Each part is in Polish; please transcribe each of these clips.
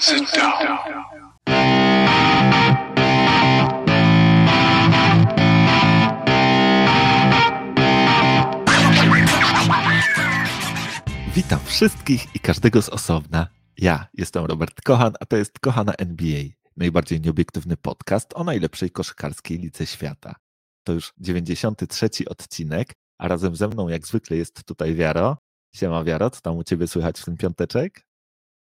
Sit down. Witam wszystkich i każdego z osobna. Ja jestem Robert Kochan, a to jest Kochana NBA, najbardziej nieobiektywny podcast o najlepszej koszykarskiej lice świata. To już 93 odcinek, a razem ze mną jak zwykle jest tutaj Wiaro. Siema Wiaro, co tam u Ciebie słychać w ten piąteczek?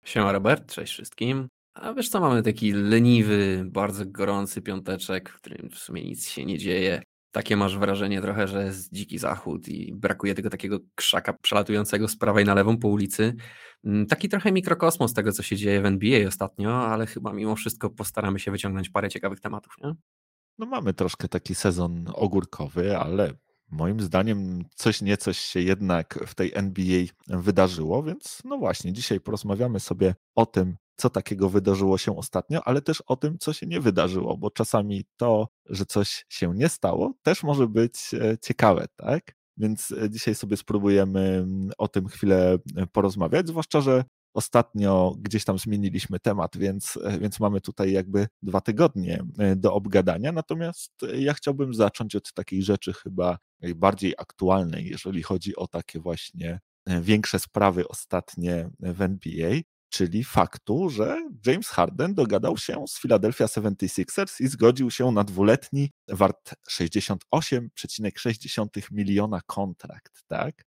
Siema Robert, cześć wszystkim. A wiesz co, mamy taki leniwy, bardzo gorący piąteczek, w którym w sumie nic się nie dzieje. Takie masz wrażenie trochę, że jest dziki zachód i brakuje tylko takiego krzaka przelatującego z prawej na lewą po ulicy. Mm, taki trochę mikrokosmos tego, co się dzieje w NBA ostatnio, ale chyba mimo wszystko postaramy się wyciągnąć parę ciekawych tematów, nie? No mamy troszkę taki sezon ogórkowy, ale moim zdaniem coś niecoś się jednak w tej NBA wydarzyło, więc no właśnie, dzisiaj porozmawiamy sobie o tym, co takiego wydarzyło się ostatnio, ale też o tym, co się nie wydarzyło, bo czasami to, że coś się nie stało, też może być e, ciekawe, tak? Więc e, dzisiaj sobie spróbujemy mm, o tym chwilę e, porozmawiać, zwłaszcza, że ostatnio gdzieś tam zmieniliśmy temat, więc, więc mamy tutaj jakby dwa tygodnie do obgadania. Natomiast ja chciałbym zacząć od takiej rzeczy chyba najbardziej aktualnej, jeżeli chodzi o takie właśnie większe sprawy ostatnie w NBA, czyli faktu, że James Harden dogadał się z Philadelphia 76ers i zgodził się na dwuletni, wart 68,6 miliona kontrakt, tak?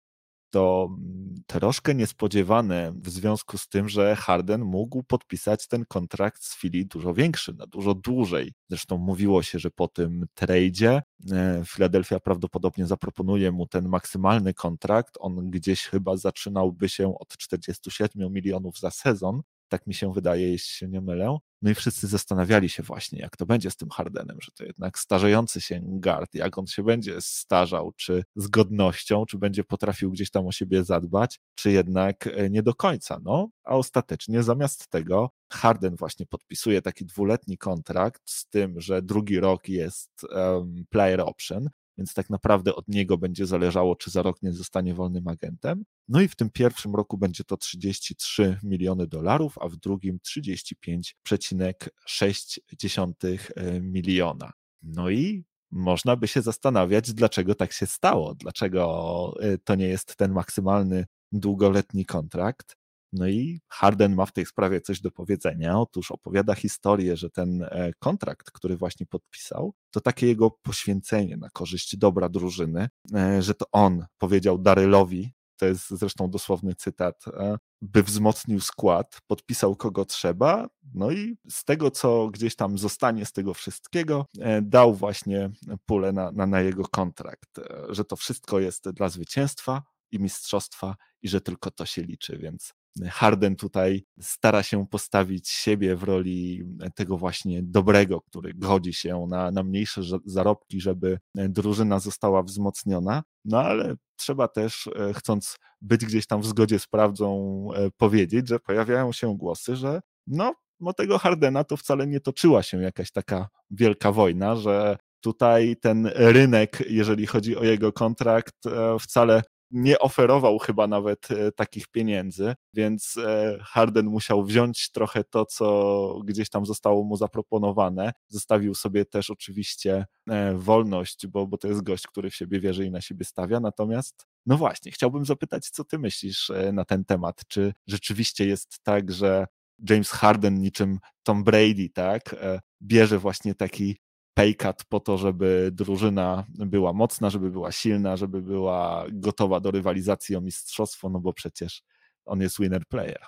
To mm, troszkę niespodziewane w związku z tym, że Harden mógł podpisać ten kontrakt z Philly dużo większy, na dużo dłużej. Zresztą mówiło się, że po tym tradzie e, Philadelphia prawdopodobnie zaproponuje mu ten maksymalny kontrakt. On gdzieś chyba zaczynałby się od 47 milionów za sezon, tak mi się wydaje, jeśli się nie mylę. No i wszyscy zastanawiali się właśnie, jak to będzie z tym Hardenem, że to jednak starzejący się guard, jak on się będzie starzał, czy z godnością, czy będzie potrafił gdzieś tam o siebie zadbać, czy jednak e, nie do końca. No, a ostatecznie zamiast tego Harden właśnie podpisuje taki dwuletni kontrakt z tym, że drugi rok jest um, player option, więc tak naprawdę od niego będzie zależało, czy za rok nie zostanie wolnym agentem. No i w tym pierwszym roku będzie to 33 miliony dolarów, a w drugim 35,6 e, miliona. No i można by się zastanawiać, dlaczego tak się stało, dlaczego e, to nie jest ten maksymalny długoletni kontrakt. No i Harden ma w tej sprawie coś do powiedzenia. Otóż opowiada historię, że ten e, kontrakt, który właśnie podpisał, to takie jego poświęcenie na korzyść dobra drużyny, e, że to on powiedział Darylowi, to jest zresztą dosłowny cytat, e, by wzmocnił skład, podpisał kogo trzeba, no i z tego, co gdzieś tam zostanie z tego wszystkiego, dał właśnie pulę na, na, na jego kontrakt, że to wszystko jest dla zwycięstwa i mistrzostwa i że tylko to się liczy, więc Harden tutaj stara się postawić siebie w roli tego właśnie dobrego, który godzi się na, na mniejsze zarobki, żeby drużyna została wzmocniona. No ale trzeba też, e, chcąc być gdzieś tam w zgodzie z prawdą, e, powiedzieć, że pojawiają się głosy, że no, no tego Hardena to wcale nie toczyła się jakaś taka wielka wojna, że tutaj ten rynek, jeżeli chodzi o jego kontrakt, e, wcale nie oferował chyba nawet e, takich pieniędzy, więc e, Harden musiał wziąć trochę to, co gdzieś tam zostało mu zaproponowane. Zostawił sobie też oczywiście e, wolność, bo, bo to jest gość, który w siebie wierzy i na siebie stawia. Natomiast, no właśnie, chciałbym zapytać, co ty myślisz na ten temat? Czy rzeczywiście jest tak, że James Harden niczym Tom Brady, tak, bierze właśnie taki paycut po to, żeby drużyna była mocna, żeby była silna, żeby była gotowa do rywalizacji o mistrzostwo, no bo przecież on jest winner player.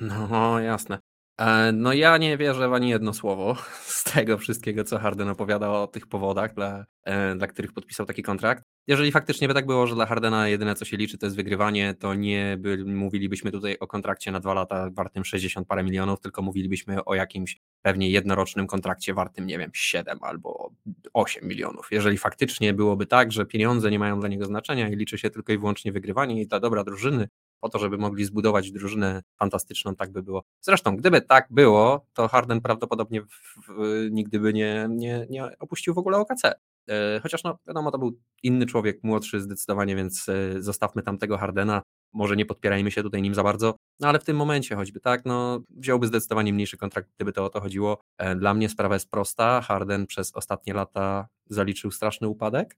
No, jasne. E, no ja nie wierzę w ani jedno słowo z tego wszystkiego, co Harden opowiada o tych powodach, dla, e, dla których podpisał taki kontrakt. Jeżeli faktycznie by tak było, że dla Hardena jedyne co się liczy to jest wygrywanie, to nie by, mówilibyśmy tutaj o kontrakcie na dwa lata wartym 60 parę milionów, tylko mówilibyśmy o jakimś pewnie jednorocznym kontrakcie wartym, nie wiem, 7 albo 8 milionów. Jeżeli faktycznie byłoby tak, że pieniądze nie mają dla niego znaczenia i liczy się tylko i wyłącznie wygrywanie i dla dobra drużyny, po to, żeby mogli zbudować drużynę fantastyczną, tak by było. Zresztą, gdyby tak było, to Harden prawdopodobnie w, w, nigdy by nie, nie, nie opuścił w ogóle OKC. E, chociaż no wiadomo, to był inny człowiek, młodszy zdecydowanie, więc e, zostawmy tamtego Hardena. może nie podpierajmy się tutaj nim za bardzo, no ale w tym momencie choćby, tak, no wziąłby zdecydowanie mniejszy kontrakt, gdyby to o to chodziło. E, dla mnie sprawa jest prosta, Harden przez ostatnie lata zaliczył straszny upadek,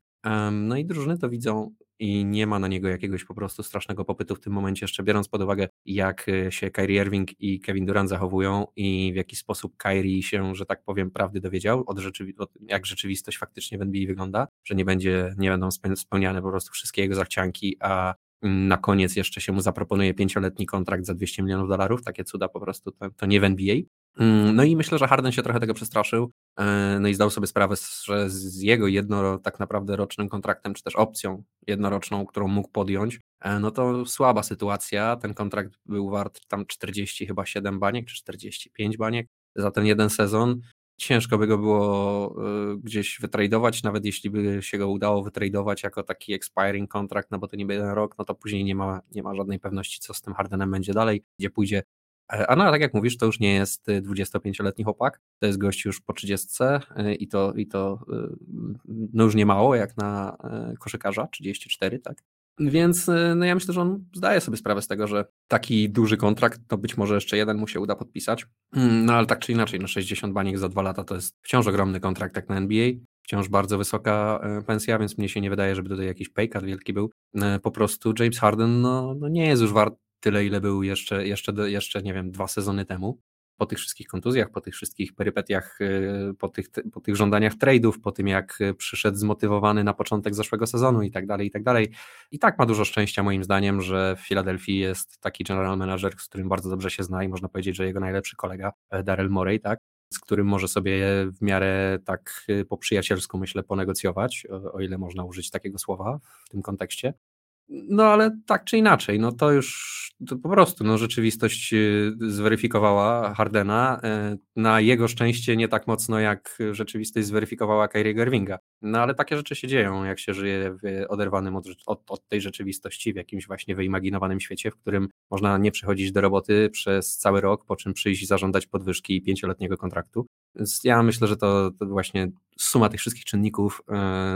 no i drużyny to widzą i nie ma na niego jakiegoś po prostu strasznego popytu w tym momencie, jeszcze biorąc pod uwagę, jak e, się Kyrie Irving i Kevin Durant zachowują i w jaki sposób Kyrie się, że tak powiem, prawdy dowiedział, od, rzeczywi- od jak rzeczywistość faktycznie w NBA wygląda, że nie będzie, nie będą spełniane po prostu wszystkie jego zachcianki, a na koniec jeszcze się mu zaproponuje pięcioletni kontrakt za 200 milionów dolarów, takie cuda po prostu, to, to nie w NBA. Mm, no i myślę, że Harden się trochę tego przestraszył, e, no i zdał sobie sprawę, że z jego jedno tak naprawdę rocznym kontraktem, czy też opcją jednoroczną, którą mógł podjąć, e, no to słaba sytuacja, ten kontrakt był wart tam 40 chyba 7 baniek, czy 45 baniek za ten jeden sezon, ciężko by go było y, gdzieś wytradować, nawet jeśli by się go udało wytradować jako taki expiring kontrakt, no bo to niby jeden rok, no to później nie ma, nie ma żadnej pewności, co z tym Hardenem będzie dalej, gdzie pójdzie. E, a no, tak jak mówisz, to już nie jest 25-letni y, chłopak, to jest gość już po 30 y, i to, i to no już nie mało, jak na koszykarza, 34, tak? Więc no ja myślę, że on zdaje sobie sprawę z tego, że taki duży kontrakt, to być może jeszcze jeden mu się uda podpisać. Mm, no ale tak czy inaczej, no 60 baniek za dwa lata to jest wciąż ogromny kontrakt jak na NBA, wciąż bardzo wysoka e, pensja, więc mnie się nie wydaje, żeby tutaj jakiś paycut wielki był. E, po prostu James Harden no, no nie jest już wart tyle, ile był jeszcze, jeszcze, jeszcze, nie wiem, dwa sezony temu po tych wszystkich kontuzjach, po tych wszystkich perypetiach, y, po tych, po tych żądaniach trade'ów, po tym jak y, przyszedł zmotywowany na początek zeszłego sezonu i tak dalej, i tak dalej. I tak ma dużo szczęścia moim zdaniem, że w Filadelfii jest taki general manager, z którym bardzo dobrze się zna i można powiedzieć, że jego najlepszy kolega e, Daryl Morey, tak? z którym może sobie w miarę tak po przyjacielsku, myślę, ponegocjować, o ile można użyć takiego słowa w tym kontekście. No ale tak czy inaczej, no to już to po prostu no, rzeczywistość y, zweryfikowała Hardena. E, na jego szczęście nie tak mocno jak rzeczywistość zweryfikowała Kyrie Gervinga. No ale takie rzeczy się dzieją, jak się żyje w oderwanym od, od, od tej rzeczywistości, w jakimś właśnie wyimaginowanym świecie, w którym można nie przychodzić do roboty przez cały rok, po czym przyjść i zażądać podwyżki pięcioletniego kontraktu. Więc ja myślę, że to, to właśnie suma tych wszystkich czynników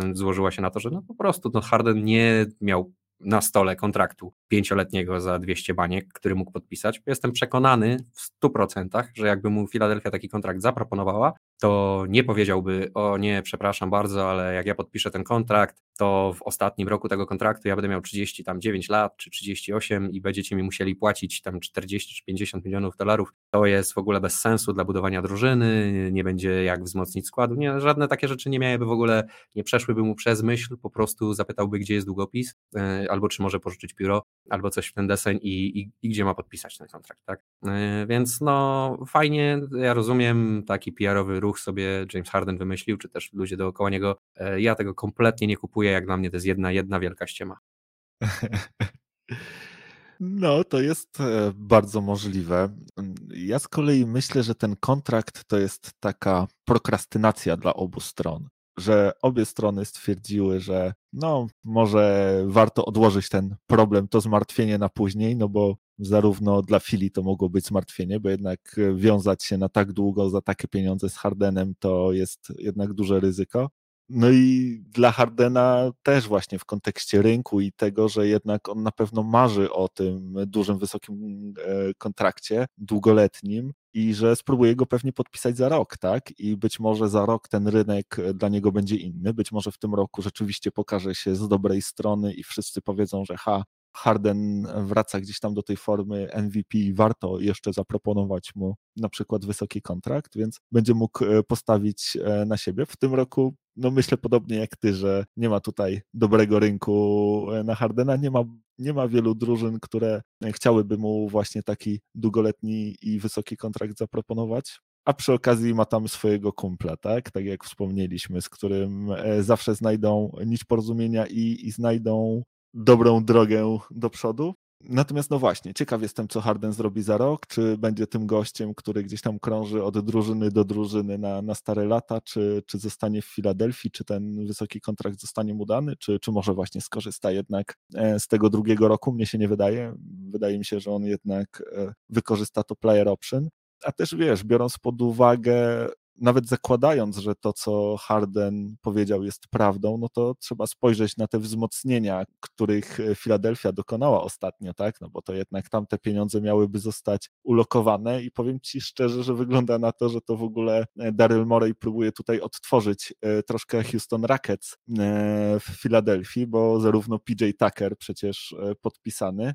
yy, złożyła się na to, że no po prostu no Harden nie miał na stole kontraktu pięcioletniego za 200 baniek, który mógł podpisać. Jestem przekonany w 100%, że jakby mu Filadelfia taki kontrakt zaproponowała, to nie powiedziałby, o nie, przepraszam bardzo, ale jak ja podpiszę ten kontrakt, to w ostatnim roku tego kontraktu ja będę miał 30 tam 9 lat, czy 38 i będziecie mi musieli płacić tam 40 czy 50 milionów dolarów. To jest w ogóle bez sensu dla budowania drużyny, nie będzie jak wzmocnić składu. Nie, żadne takie rzeczy nie miałyby w ogóle, nie przeszłyby mu przez myśl, po prostu zapytałby, gdzie jest długopis, e, albo czy może pożyczyć pióro, albo coś w ten deseń i, i, i gdzie ma podpisać ten kontrakt, tak? E, więc no fajnie, ja rozumiem taki PR-owy ruch sobie James Harden wymyślił, czy też ludzie dookoła niego. E, ja tego kompletnie nie kupuję, jak dla mnie to jest jedna, jedna wielka ściema. No, to jest e, bardzo możliwe. Ja z kolei myślę, że ten kontrakt to jest taka prokrastynacja dla obu stron że obie strony stwierdziły, że no, może warto odłożyć ten problem, to zmartwienie na później, no bo zarówno dla Fili to mogło być zmartwienie, bo jednak wiązać się na tak długo za takie pieniądze z Hardenem to jest jednak duże ryzyko. No i dla Hardena też właśnie w kontekście rynku i tego, że jednak on na pewno marzy o tym dużym, wysokim e, kontrakcie długoletnim i że spróbuje go pewnie podpisać za rok, tak? I być może za rok ten rynek dla niego będzie inny. Być może w tym roku rzeczywiście pokaże się z dobrej strony i wszyscy powiedzą, że ha, Harden wraca gdzieś tam do tej formy MVP i warto jeszcze zaproponować mu na przykład wysoki kontrakt, więc będzie mógł e, postawić e, na siebie. W tym roku, no myślę podobnie jak ty, że nie ma tutaj dobrego rynku e, na Hardena, nie ma, nie ma wielu drużyn, które chciałyby mu właśnie taki długoletni i wysoki kontrakt zaproponować a przy okazji ma tam swojego kumpla, tak? Tak jak wspomnieliśmy, z którym zawsze znajdą nić porozumienia i, i znajdą dobrą drogę do przodu. Natomiast no właśnie, ciekaw jestem, co Harden zrobi za rok, czy będzie tym gościem, który gdzieś tam krąży od drużyny do drużyny na, na stare lata, czy, czy zostanie w Filadelfii, czy ten wysoki kontrakt zostanie mu dany, czy, czy może właśnie skorzysta jednak e, z tego drugiego roku, mnie się nie wydaje. Wydaje mi się, że on jednak e, wykorzysta to player option. A też wiesz, biorąc pod uwagę nawet zakładając, że to, co Harden powiedział, jest prawdą, no to trzeba spojrzeć na te wzmocnienia, których Filadelfia dokonała ostatnio, tak? No bo to jednak tamte pieniądze miałyby zostać ulokowane i powiem ci szczerze, że wygląda na to, że to w ogóle Daryl Morey próbuje tutaj odtworzyć e, troszkę Houston Rockets e, w Filadelfii, bo zarówno PJ Tucker przecież e, podpisany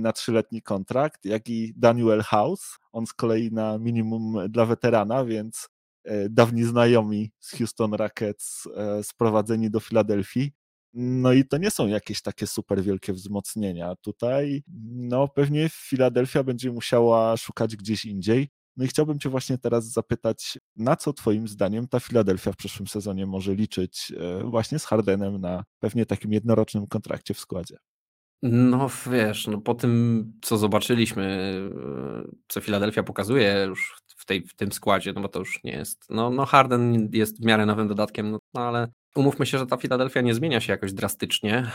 na trzyletni kontrakt, jak i Daniel House, on z kolei na minimum dla weterana, więc dawni znajomi z Houston Rockets sprowadzeni do Filadelfii. No i to nie są jakieś takie super wielkie wzmocnienia. Tutaj, no pewnie Filadelfia będzie musiała szukać gdzieś indziej. No i chciałbym Cię właśnie teraz zapytać, na co Twoim zdaniem ta Filadelfia w przyszłym sezonie może liczyć e, właśnie z Hardenem na pewnie takim jednorocznym kontrakcie w składzie? No wiesz, no po tym, co zobaczyliśmy, e, co Filadelfia pokazuje już w, tej, w tym składzie, no bo to już nie jest. No, no Harden jest w miarę nowym dodatkiem, no, no ale Umówmy się, że ta Filadelfia nie zmienia się jakoś drastycznie,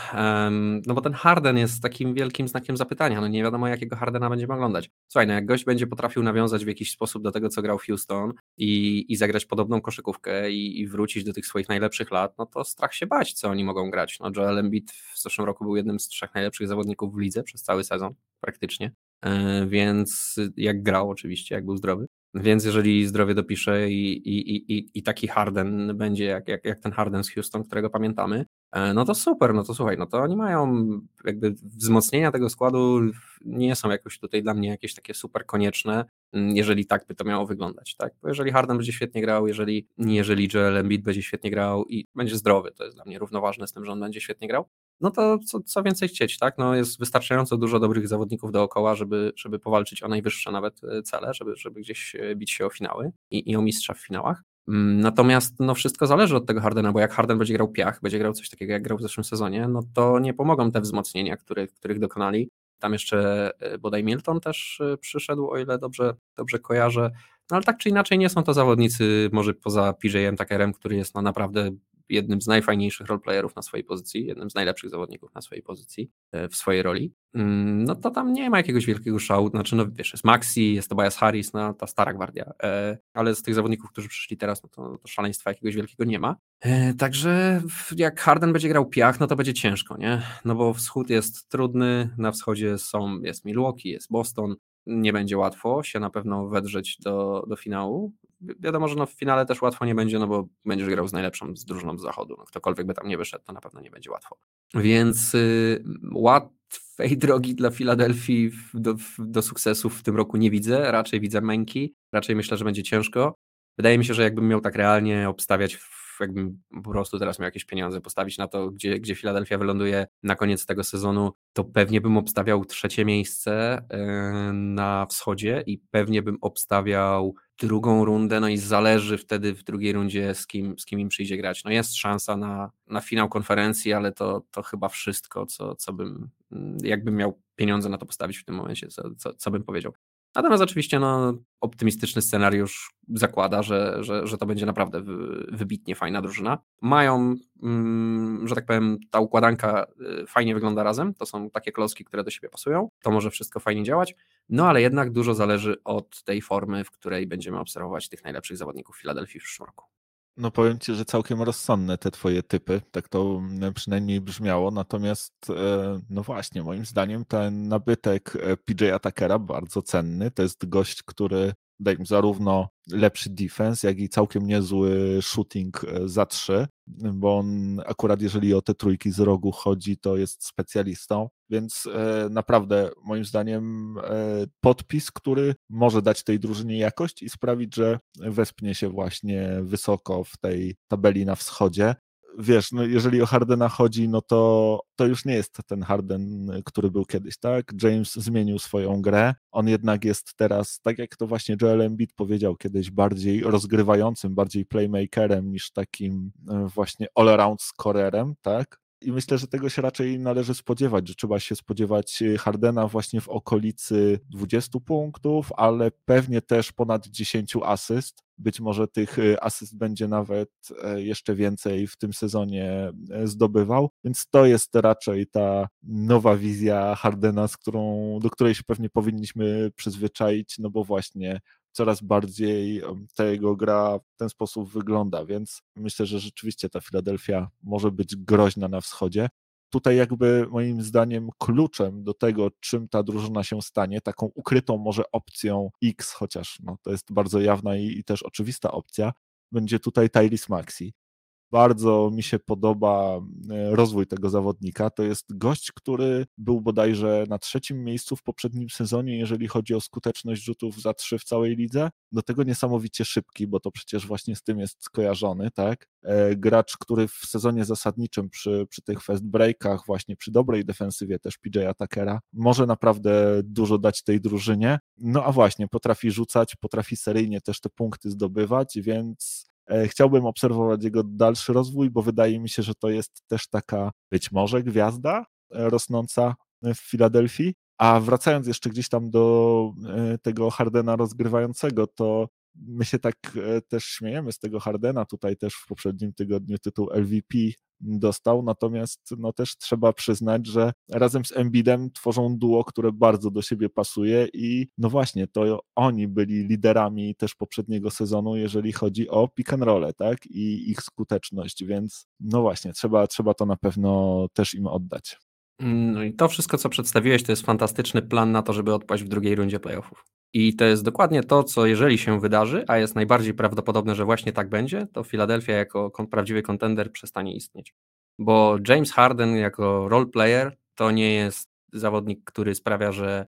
no bo ten Harden jest takim wielkim znakiem zapytania, no nie wiadomo jakiego Hardena będziemy oglądać. Słuchaj, no jak gość będzie potrafił nawiązać w jakiś sposób do tego, co grał Houston i, i zagrać podobną koszykówkę i, i wrócić do tych swoich najlepszych lat, no to strach się bać, co oni mogą grać. No Joel Embiid w zeszłym roku był jednym z trzech najlepszych zawodników w lidze przez cały sezon, praktycznie, e, więc jak grał oczywiście, jak był zdrowy, więc jeżeli zdrowie dopisze i, i, i, i taki Harden będzie jak, jak, jak ten Harden z Houston, którego pamiętamy, e, no to super, no to słuchaj, no to oni mają jakby wzmocnienia tego składu nie są jakoś tutaj dla mnie jakieś takie super konieczne, jeżeli tak by to miało wyglądać, tak? Bo jeżeli Harden będzie świetnie grał, jeżeli, jeżeli Joel Embiid będzie świetnie grał i będzie zdrowy, to jest dla mnie równoważne z tym, że on będzie świetnie grał, no to co, co więcej chcieć, tak? No jest wystarczająco dużo dobrych zawodników dookoła, żeby, żeby powalczyć o najwyższe nawet e, cele, żeby, żeby gdzieś e, bić się o finały i, i o mistrza w finałach. Mm, natomiast no wszystko zależy od tego Hardena, bo jak Harden będzie grał piach, będzie grał coś takiego jak grał w zeszłym sezonie, no to nie pomogą te wzmocnienia, których, których dokonali. Tam jeszcze e, bodaj Milton też przyszedł, o ile dobrze, dobrze kojarzę. No ale tak czy inaczej nie są to zawodnicy, może poza PJ-em Tuckerem, który jest no naprawdę jednym z najfajniejszych roleplayerów na swojej pozycji, jednym z najlepszych zawodników na swojej pozycji e, w swojej roli, mm, no to tam nie ma jakiegoś wielkiego szału, znaczy no wiesz, jest Maxi, jest Tobias Harris, no ta stara gwardia, e, ale z tych zawodników, którzy przyszli teraz, no to, to szaleństwa jakiegoś wielkiego nie ma. E, także jak Harden będzie grał piach, no to będzie ciężko, nie? No bo wschód jest trudny, na wschodzie są, jest Milwaukee, jest Boston, nie będzie łatwo się na pewno wedrzeć do, do finału. Wiadomo, że no w finale też łatwo nie będzie, no bo będziesz grał z najlepszą z drużyną z zachodu. No ktokolwiek by tam nie wyszedł, to na pewno nie będzie łatwo. Więc y, łatwej drogi dla Filadelfii do, do sukcesów w tym roku nie widzę. Raczej widzę męki, raczej myślę, że będzie ciężko. Wydaje mi się, że jakbym miał tak realnie obstawiać jakbym po prostu teraz miał jakieś pieniądze postawić na to, gdzie, gdzie Filadelfia wyląduje na koniec tego sezonu, to pewnie bym obstawiał trzecie miejsce e, na wschodzie i pewnie bym obstawiał drugą rundę, no i zależy wtedy w drugiej rundzie z kim, z kim im przyjdzie grać. No jest szansa na, na finał konferencji, ale to, to chyba wszystko, co, co bym, jakbym miał pieniądze na to postawić w tym momencie, co, co, co bym powiedział. Natomiast oczywiście no, optymistyczny scenariusz zakłada, że, że, że to będzie naprawdę wybitnie fajna drużyna. Mają, mm, że tak powiem, ta układanka y, fajnie wygląda razem. To są takie klocki, które do siebie pasują. To może wszystko fajnie działać. No ale jednak dużo zależy od tej formy, w której będziemy obserwować tych najlepszych zawodników Filadelfii w przyszłym roku. No powiem ci, że całkiem rozsądne te twoje typy, tak to przynajmniej brzmiało, natomiast e, no właśnie, moim zdaniem ten nabytek e, PJ Atakera bardzo cenny, to jest gość, który daje im zarówno lepszy defense, jak i całkiem niezły shooting e, za trzy, bo on akurat jeżeli o te trójki z rogu chodzi, to jest specjalistą, więc e, naprawdę moim zdaniem e, podpis, który może dać tej drużynie jakość i sprawić, że wespnie się właśnie wysoko w tej tabeli na wschodzie wiesz, no jeżeli o Hardena chodzi, no to to już nie jest ten Harden, który był kiedyś, tak? James zmienił swoją grę. On jednak jest teraz, tak jak to właśnie Joel Embiid powiedział kiedyś, bardziej rozgrywającym, bardziej playmakerem niż takim e, właśnie all-around scorerem, tak? I myślę, że tego się raczej należy spodziewać, że trzeba się spodziewać e, Hardena właśnie w okolicy 20 punktów, ale pewnie też ponad 10 asyst. Być może tych e, asyst będzie nawet e, jeszcze więcej w tym sezonie zdobywał, więc to jest raczej ta nowa wizja Hardena, z którą, do której się pewnie powinniśmy przyzwyczaić, no bo właśnie coraz bardziej ta jego gra w ten sposób wygląda, więc myślę, że rzeczywiście ta Filadelfia może być groźna na wschodzie. Tutaj jakby moim zdaniem kluczem do tego, czym ta drużyna się stanie, taką ukrytą może opcją X, chociaż no, to jest bardzo jawna i, i też oczywista opcja, będzie tutaj Tyrese Maxi bardzo mi się podoba e, rozwój tego zawodnika. To jest gość, który był bodajże na trzecim miejscu w poprzednim sezonie, jeżeli chodzi o skuteczność rzutów za trzy w całej lidze. Do tego niesamowicie szybki, bo to przecież właśnie z tym jest skojarzony, tak? E, gracz, który w sezonie zasadniczym przy, przy tych fast breakach, właśnie przy dobrej defensywie też PJ Atakera, może naprawdę dużo dać tej drużynie. No a właśnie, potrafi rzucać, potrafi seryjnie też te punkty zdobywać, więc chciałbym obserwować jego dalszy rozwój, bo wydaje mi się, że to jest też taka być może gwiazda e, rosnąca w Filadelfii. A wracając jeszcze gdzieś tam do e, tego Hardena rozgrywającego, to my się tak też śmiejemy z tego Hardena. Tutaj też w poprzednim tygodniu tytuł LVP dostał, natomiast no też trzeba przyznać, że razem z Embidem tworzą duo, które bardzo do siebie pasuje i no właśnie, to oni byli liderami też poprzedniego sezonu, jeżeli chodzi o pick and roll, tak, i ich skuteczność, więc no właśnie, trzeba, trzeba to na pewno też im oddać. No i to wszystko, co przedstawiłeś, to jest fantastyczny plan na to, żeby odpaść w drugiej rundzie playoffów. I to jest dokładnie to, co jeżeli się wydarzy, a jest najbardziej prawdopodobne, że właśnie tak będzie, to Philadelphia jako prawdziwy kontender przestanie istnieć. Bo James Harden jako role player to nie jest zawodnik, który sprawia, że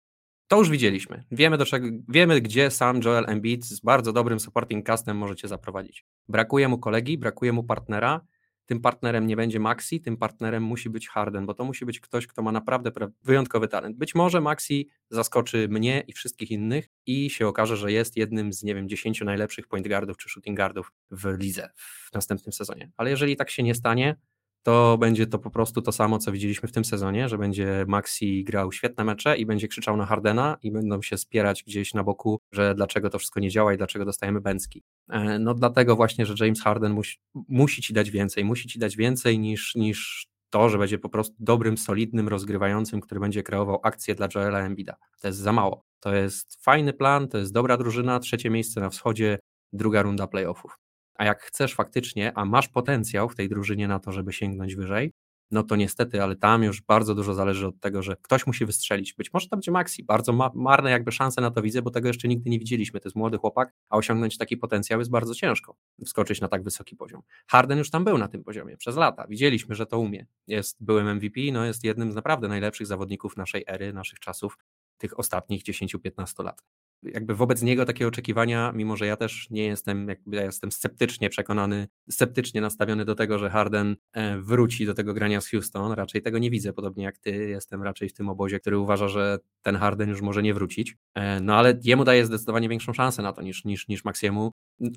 to już widzieliśmy. Wiemy, do czego, wiemy gdzie sam Joel Embiid z bardzo dobrym supporting castem możecie zaprowadzić. Brakuje mu kolegi, brakuje mu partnera tym partnerem nie będzie Maxi, tym partnerem musi być Harden, bo to musi być ktoś, kto ma naprawdę wyjątkowy talent. Być może Maxi zaskoczy mnie i wszystkich innych i się okaże, że jest jednym z, nie wiem, 10 najlepszych point guardów czy shooting guardów w lidze w następnym sezonie. Ale jeżeli tak się nie stanie, to będzie to po prostu to samo, co widzieliśmy w tym sezonie, że będzie Maxi grał świetne mecze i będzie krzyczał na Hardena i będą się spierać gdzieś na boku, że dlaczego to wszystko nie działa i dlaczego dostajemy bęcki. E, no dlatego właśnie, że James Harden musi, musi ci dać więcej, musi ci dać więcej niż, niż to, że będzie po prostu dobrym, solidnym, rozgrywającym, który będzie kreował akcje dla Joela Embida. To jest za mało. To jest fajny plan, to jest dobra drużyna, trzecie miejsce na wschodzie, druga runda playoffów. A jak chcesz faktycznie, a masz potencjał w tej drużynie na to, żeby sięgnąć wyżej, no to niestety, ale tam już bardzo dużo zależy od tego, że ktoś musi wystrzelić. Być może to będzie Maxi, bardzo ma marne jakby szanse na to widzę, bo tego jeszcze nigdy nie widzieliśmy. To jest młody chłopak, a osiągnąć taki potencjał jest bardzo ciężko, wskoczyć na tak wysoki poziom. Harden już tam był na tym poziomie przez lata, widzieliśmy, że to umie. Jest byłym MVP, no jest jednym z naprawdę najlepszych zawodników naszej ery, naszych czasów, tych ostatnich 10-15 lat jakby wobec niego takie oczekiwania, mimo że ja też nie jestem, jakby ja jestem sceptycznie przekonany, sceptycznie nastawiony do tego, że Harden e, wróci do tego grania z Houston, raczej tego nie widzę, podobnie jak ty, jestem raczej w tym obozie, który uważa, że ten Harden już może nie wrócić, e, no ale jemu daje zdecydowanie większą szansę na to niż, niż, niż Maxiemu.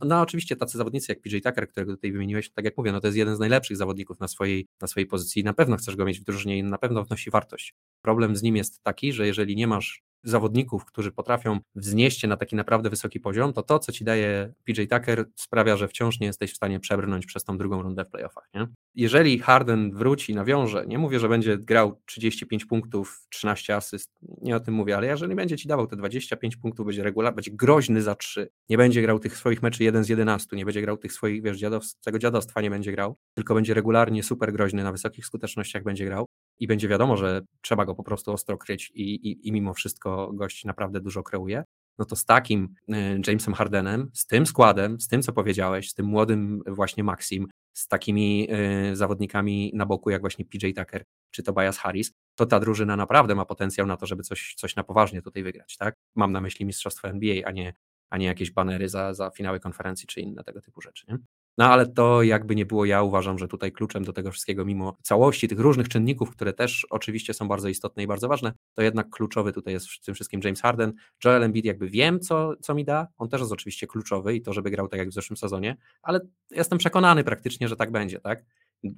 No oczywiście tacy zawodnicy jak PJ Tucker, którego tutaj wymieniłeś, tak jak mówię, no to jest jeden z najlepszych zawodników na swojej, na swojej pozycji, na pewno chcesz go mieć w drużynie i na pewno wnosi wartość. Problem z nim jest taki, że jeżeli nie masz zawodników, którzy potrafią wznieść się na taki naprawdę wysoki poziom, to to, co ci daje PJ Tucker, sprawia, że wciąż nie jesteś w stanie przebrnąć przez tą drugą rundę w playoffach. Nie? Jeżeli Harden wróci, nawiąże, nie mówię, że będzie grał 35 punktów, 13 asyst, nie o tym mówię, ale jeżeli będzie ci dawał te 25 punktów, będzie regularny, będzie groźny za 3, nie będzie grał tych swoich meczy 1 z 11, nie będzie grał tych swoich, wiesz, dziadostw, tego dziadostwa nie będzie grał, tylko będzie regularnie super groźny, na wysokich skutecznościach będzie grał, i będzie wiadomo, że trzeba go po prostu ostro kryć i, i, i mimo wszystko gość naprawdę dużo kreuje, no to z takim y, Jamesem Hardenem, z tym składem, z tym co powiedziałeś, z tym młodym właśnie Maxim, z takimi y, zawodnikami na boku jak właśnie PJ Tucker czy Tobias Harris, to ta drużyna naprawdę ma potencjał na to, żeby coś, coś na poważnie tutaj wygrać, tak? Mam na myśli mistrzostwo NBA, a nie, a nie jakieś banery za, za finały konferencji czy inne tego typu rzeczy. Nie? No ale to jakby nie było, ja uważam, że tutaj kluczem do tego wszystkiego, mimo całości tych różnych czynników, które też oczywiście są bardzo istotne i bardzo ważne, to jednak kluczowy tutaj jest w tym wszystkim James Harden. Joel Embiid jakby wiem, co, co mi da, on też jest oczywiście kluczowy i to, żeby grał tak jak w zeszłym sezonie, ale jestem przekonany praktycznie, że tak będzie, tak?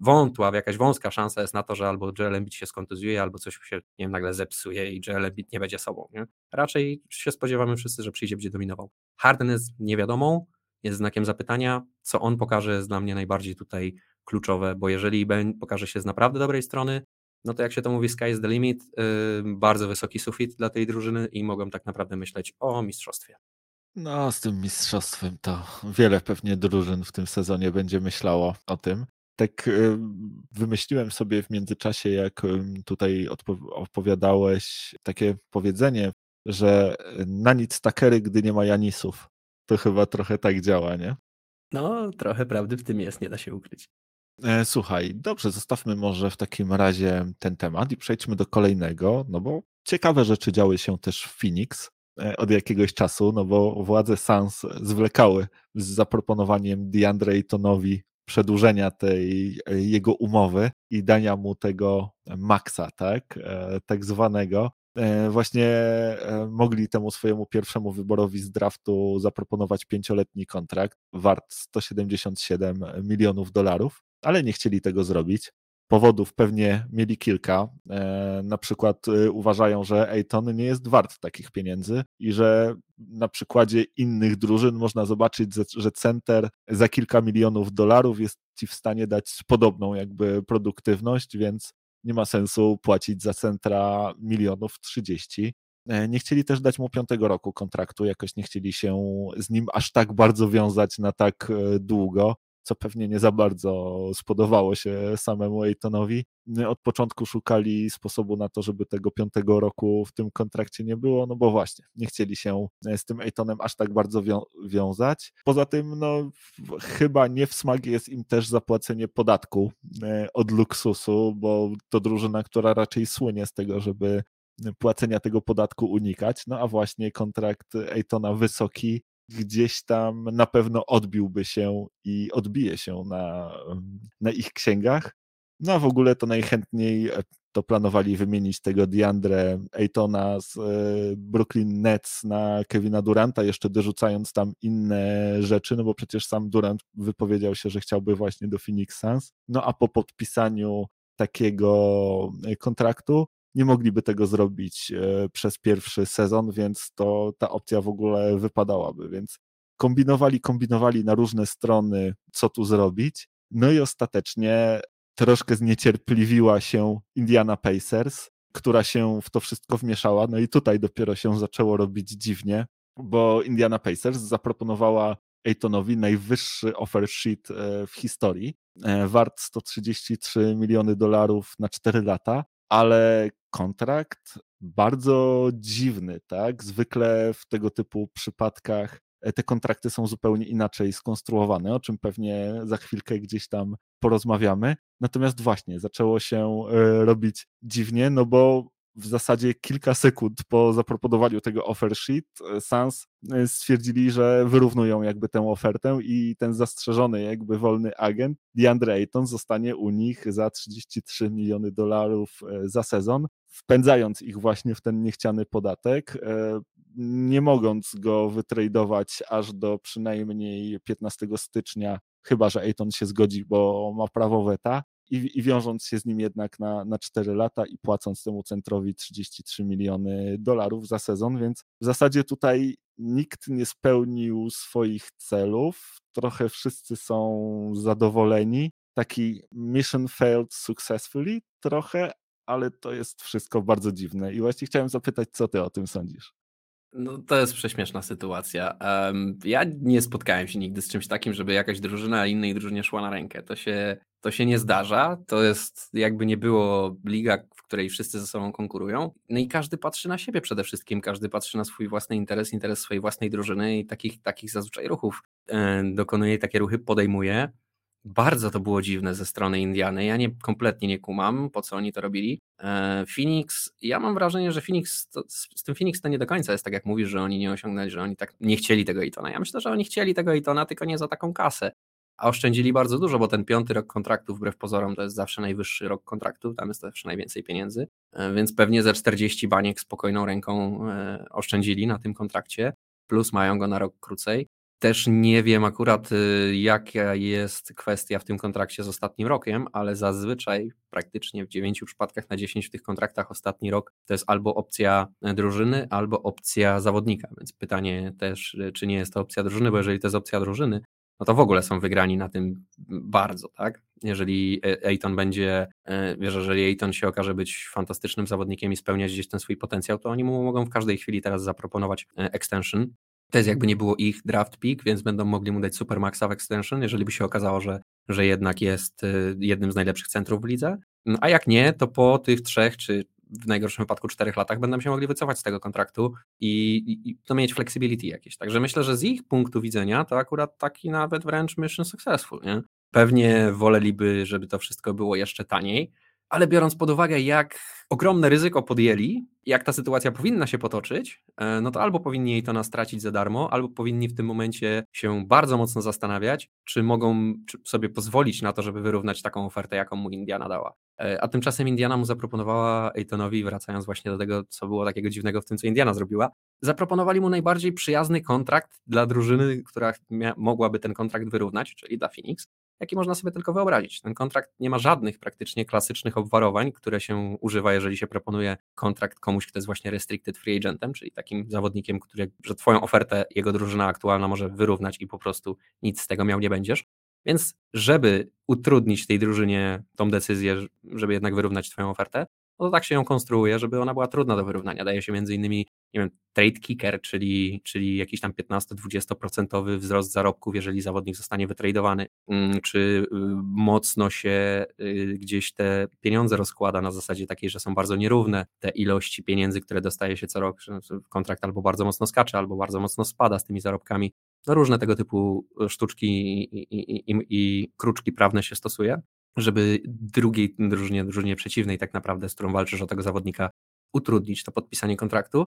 Wątła, jakaś wąska szansa jest na to, że albo Joel Embiid się skontuzuje, albo coś się, nie wiem, nagle zepsuje i Joel Embiid nie będzie sobą, nie? Raczej się spodziewamy wszyscy, że przyjdzie, będzie dominował. Harden jest niewiadomą, jest znakiem zapytania. Co on pokaże jest dla mnie najbardziej tutaj kluczowe, bo jeżeli pokaże się z naprawdę dobrej strony, no to jak się to mówi, sky is the limit, bardzo wysoki sufit dla tej drużyny i mogą tak naprawdę myśleć o mistrzostwie. No, z tym mistrzostwem to wiele pewnie drużyn w tym sezonie będzie myślało o tym. Tak y, wymyśliłem sobie w międzyczasie, jak tutaj opowiadałeś, takie powiedzenie, że na nic takery, gdy nie ma Janisów. To chyba trochę tak działa, nie? No, trochę prawdy w tym jest, nie da się ukryć. E, słuchaj, dobrze, zostawmy może w takim razie ten temat i przejdźmy do kolejnego, no bo ciekawe rzeczy działy się też w Phoenix e, od jakiegoś czasu, no bo władze Sans zwlekały z zaproponowaniem DeAndre Aytonowi przedłużenia tej e, jego umowy i dania mu tego maksa, tak, tak zwanego. Właśnie mogli temu swojemu pierwszemu wyborowi z draftu zaproponować pięcioletni kontrakt wart 177 milionów dolarów ale nie chcieli tego zrobić. Powodów pewnie mieli kilka. E, na przykład e, uważają, że Ejton nie jest wart takich pieniędzy i że na przykładzie innych drużyn można zobaczyć, że center za kilka milionów dolarów jest ci w stanie dać podobną jakby produktywność, więc nie ma sensu płacić za centra milionów trzydzieści. E, nie chcieli też dać mu piątego roku kontraktu, jakoś nie chcieli się z nim aż tak bardzo wiązać na tak długo co pewnie nie za bardzo spodobało się samemu Ejtonowi. Od początku szukali sposobu na to, żeby tego piątego roku w tym kontrakcie nie było, no bo właśnie, nie chcieli się z tym Ejtonem aż tak bardzo wią wiązać. Poza tym, no chyba nie w smagi jest im też zapłacenie podatku e, od luksusu, bo to drużyna, która raczej słynie z tego, żeby płacenia tego podatku unikać, no a właśnie kontrakt Ejtona wysoki gdzieś tam na pewno odbiłby się i odbije się na, na ich księgach. No a w ogóle to najchętniej e, to planowali wymienić tego DeAndre Aytona z e, Brooklyn Nets na Kevina Duranta, jeszcze dorzucając tam inne rzeczy, no bo przecież sam Durant wypowiedział się, że chciałby właśnie do Phoenix Suns. No a po podpisaniu takiego e, kontraktu nie mogliby tego zrobić e, przez pierwszy sezon, więc to ta opcja w ogóle wypadałaby. Więc kombinowali, kombinowali na różne strony, co tu zrobić. No i ostatecznie troszkę zniecierpliwiła się Indiana Pacers, która się w to wszystko wmieszała. No i tutaj dopiero się zaczęło robić dziwnie, bo Indiana Pacers zaproponowała Aytonowi najwyższy offer sheet e, w historii, e, wart 133 miliony dolarów na 4 lata, ale kontrakt bardzo dziwny, tak? Zwykle w tego typu przypadkach e, te kontrakty są zupełnie inaczej skonstruowane, o czym pewnie za chwilkę gdzieś tam porozmawiamy. Natomiast właśnie zaczęło się e, robić dziwnie, no bo w zasadzie kilka sekund po zaproponowaniu tego offer sheet e, Sans e, stwierdzili, że wyrównują jakby tę ofertę i ten zastrzeżony jakby wolny agent DeAndre Ayton zostanie u nich za 33 miliony dolarów e, za sezon, wpędzając ich właśnie w ten niechciany podatek, nie mogąc go wytradować aż do przynajmniej 15 stycznia, chyba że Ayton się zgodzi, bo ma prawo weta, i, i wiążąc się z nim jednak na, na 4 lata i płacąc temu centrowi 33 miliony dolarów za sezon, więc w zasadzie tutaj nikt nie spełnił swoich celów, trochę wszyscy są zadowoleni. Taki mission failed successfully trochę, ale to jest wszystko bardzo dziwne. I właśnie chciałem zapytać, co ty o tym sądzisz? No, to jest prześmieszna sytuacja. Um, ja nie spotkałem się nigdy z czymś takim, żeby jakaś drużyna innej drużynie szła na rękę. To się, to się nie zdarza. To jest jakby nie było liga, w której wszyscy ze sobą konkurują. No i każdy patrzy na siebie przede wszystkim. Każdy patrzy na swój własny interes, interes swojej własnej drużyny i takich, takich zazwyczaj ruchów e, dokonuje, takie ruchy podejmuje. Bardzo to było dziwne ze strony Indiany. Ja nie, kompletnie nie kumam, po co oni to robili. E, Phoenix, ja mam wrażenie, że Phoenix, to, z, tym Phoenix to nie do końca jest tak, jak mówisz, że oni nie osiągnęli, że oni tak nie chcieli tego Itona. Ja myślę, że oni chcieli tego Itona, tylko nie za taką kasę. A oszczędzili bardzo dużo, bo ten piąty rok kontraktu, wbrew pozorom, to jest zawsze najwyższy rok kontraktu, tam jest zawsze najwięcej pieniędzy, e, więc pewnie ze 40 baniek spokojną ręką e, oszczędzili na tym kontrakcie, plus mają go na rok krócej. Też nie wiem akurat, y, jaka jest kwestia w tym kontrakcie z ostatnim rokiem, ale zazwyczaj praktycznie w 9 przypadkach na 10 w tych kontraktach ostatni rok to jest albo opcja drużyny, albo opcja zawodnika. Więc pytanie też, czy nie jest to opcja drużyny, bo jeżeli to jest opcja drużyny, no to w ogóle są wygrani na tym bardzo, tak? Jeżeli Ejton będzie, y, wiesz, jeżeli Ejton się okaże być fantastycznym zawodnikiem i spełniać gdzieś ten swój potencjał, to oni mu mogą w każdej chwili teraz zaproponować extension To jest jakby nie było ich draft pick, więc będą mogli mu dać Supermaxa w extension, jeżeli by się okazało, że, że jednak jest y, jednym z najlepszych centrów w lidze. No, a jak nie, to po tych trzech czy w najgorszym wypadku czterech latach będą się mogli wycofać z tego kontraktu i, i, i to mieć flexibility jakieś. Także myślę, że z ich punktu widzenia to akurat taki nawet wręcz mission successful. Nie? Pewnie woleliby, żeby to wszystko było jeszcze taniej, ale biorąc pod uwagę, jak ogromne ryzyko podjęli, jak ta sytuacja powinna się potoczyć, e, no to albo powinni jej to nas stracić za darmo, albo powinni w tym momencie się bardzo mocno zastanawiać, czy mogą sobie pozwolić na to, żeby wyrównać taką ofertę, jaką mu Indiana dała. E, a tymczasem Indiana mu zaproponowała Aytonowi, wracając właśnie do tego, co było takiego dziwnego w tym, co Indiana zrobiła, zaproponowali mu najbardziej przyjazny kontrakt dla drużyny, która mogłaby ten kontrakt wyrównać, czyli dla Phoenix jaki można sobie tylko wyobrazić. Ten kontrakt nie ma żadnych praktycznie klasycznych obwarowań, które się używa, jeżeli się proponuje kontrakt komuś, kto jest właśnie restricted free agentem, czyli takim zawodnikiem, który, że twoją ofertę jego drużyna aktualna może wyrównać i po prostu nic z tego miał nie będziesz. Więc żeby utrudnić tej drużynie tą decyzję, żeby jednak wyrównać twoją ofertę, no to tak się ją konstruuje, żeby ona była trudna do wyrównania. Daje się między innymi, nie wiem, trade kicker, czyli, czyli jakiś tam 15-20% wzrost zarobków, jeżeli zawodnik zostanie wytradowany, mm, czy y, mocno się y, gdzieś te pieniądze rozkłada na zasadzie takiej, że są bardzo nierówne te ilości pieniędzy, które dostaje się co rok, kontrakt albo bardzo mocno skacze, albo bardzo mocno spada z tymi zarobkami. No różne tego typu sztuczki i, i, i, i kruczki prawne się stosuje żeby drugiej drużynie, drużynie przeciwnej tak naprawdę, z którą walczysz o tego zawodnika, utrudnić to podpisanie kontraktu.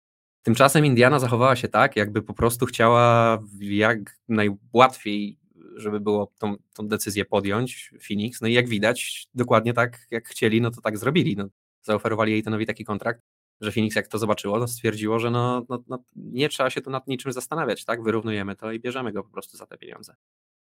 Tymczasem Indiana zachowała się tak, jakby po prostu chciała jak najłatwiej, żeby było tą, tą decyzję podjąć Phoenix. No i jak widać, dokładnie tak jak chcieli, no to tak zrobili. No, zaoferowali Aitonowi taki kontrakt, że Phoenix jak to zobaczyło, to stwierdziło, że no, no, no, nie trzeba się tu nad niczym zastanawiać, tak? Wyrównujemy to i bierzemy go po prostu za te pieniądze.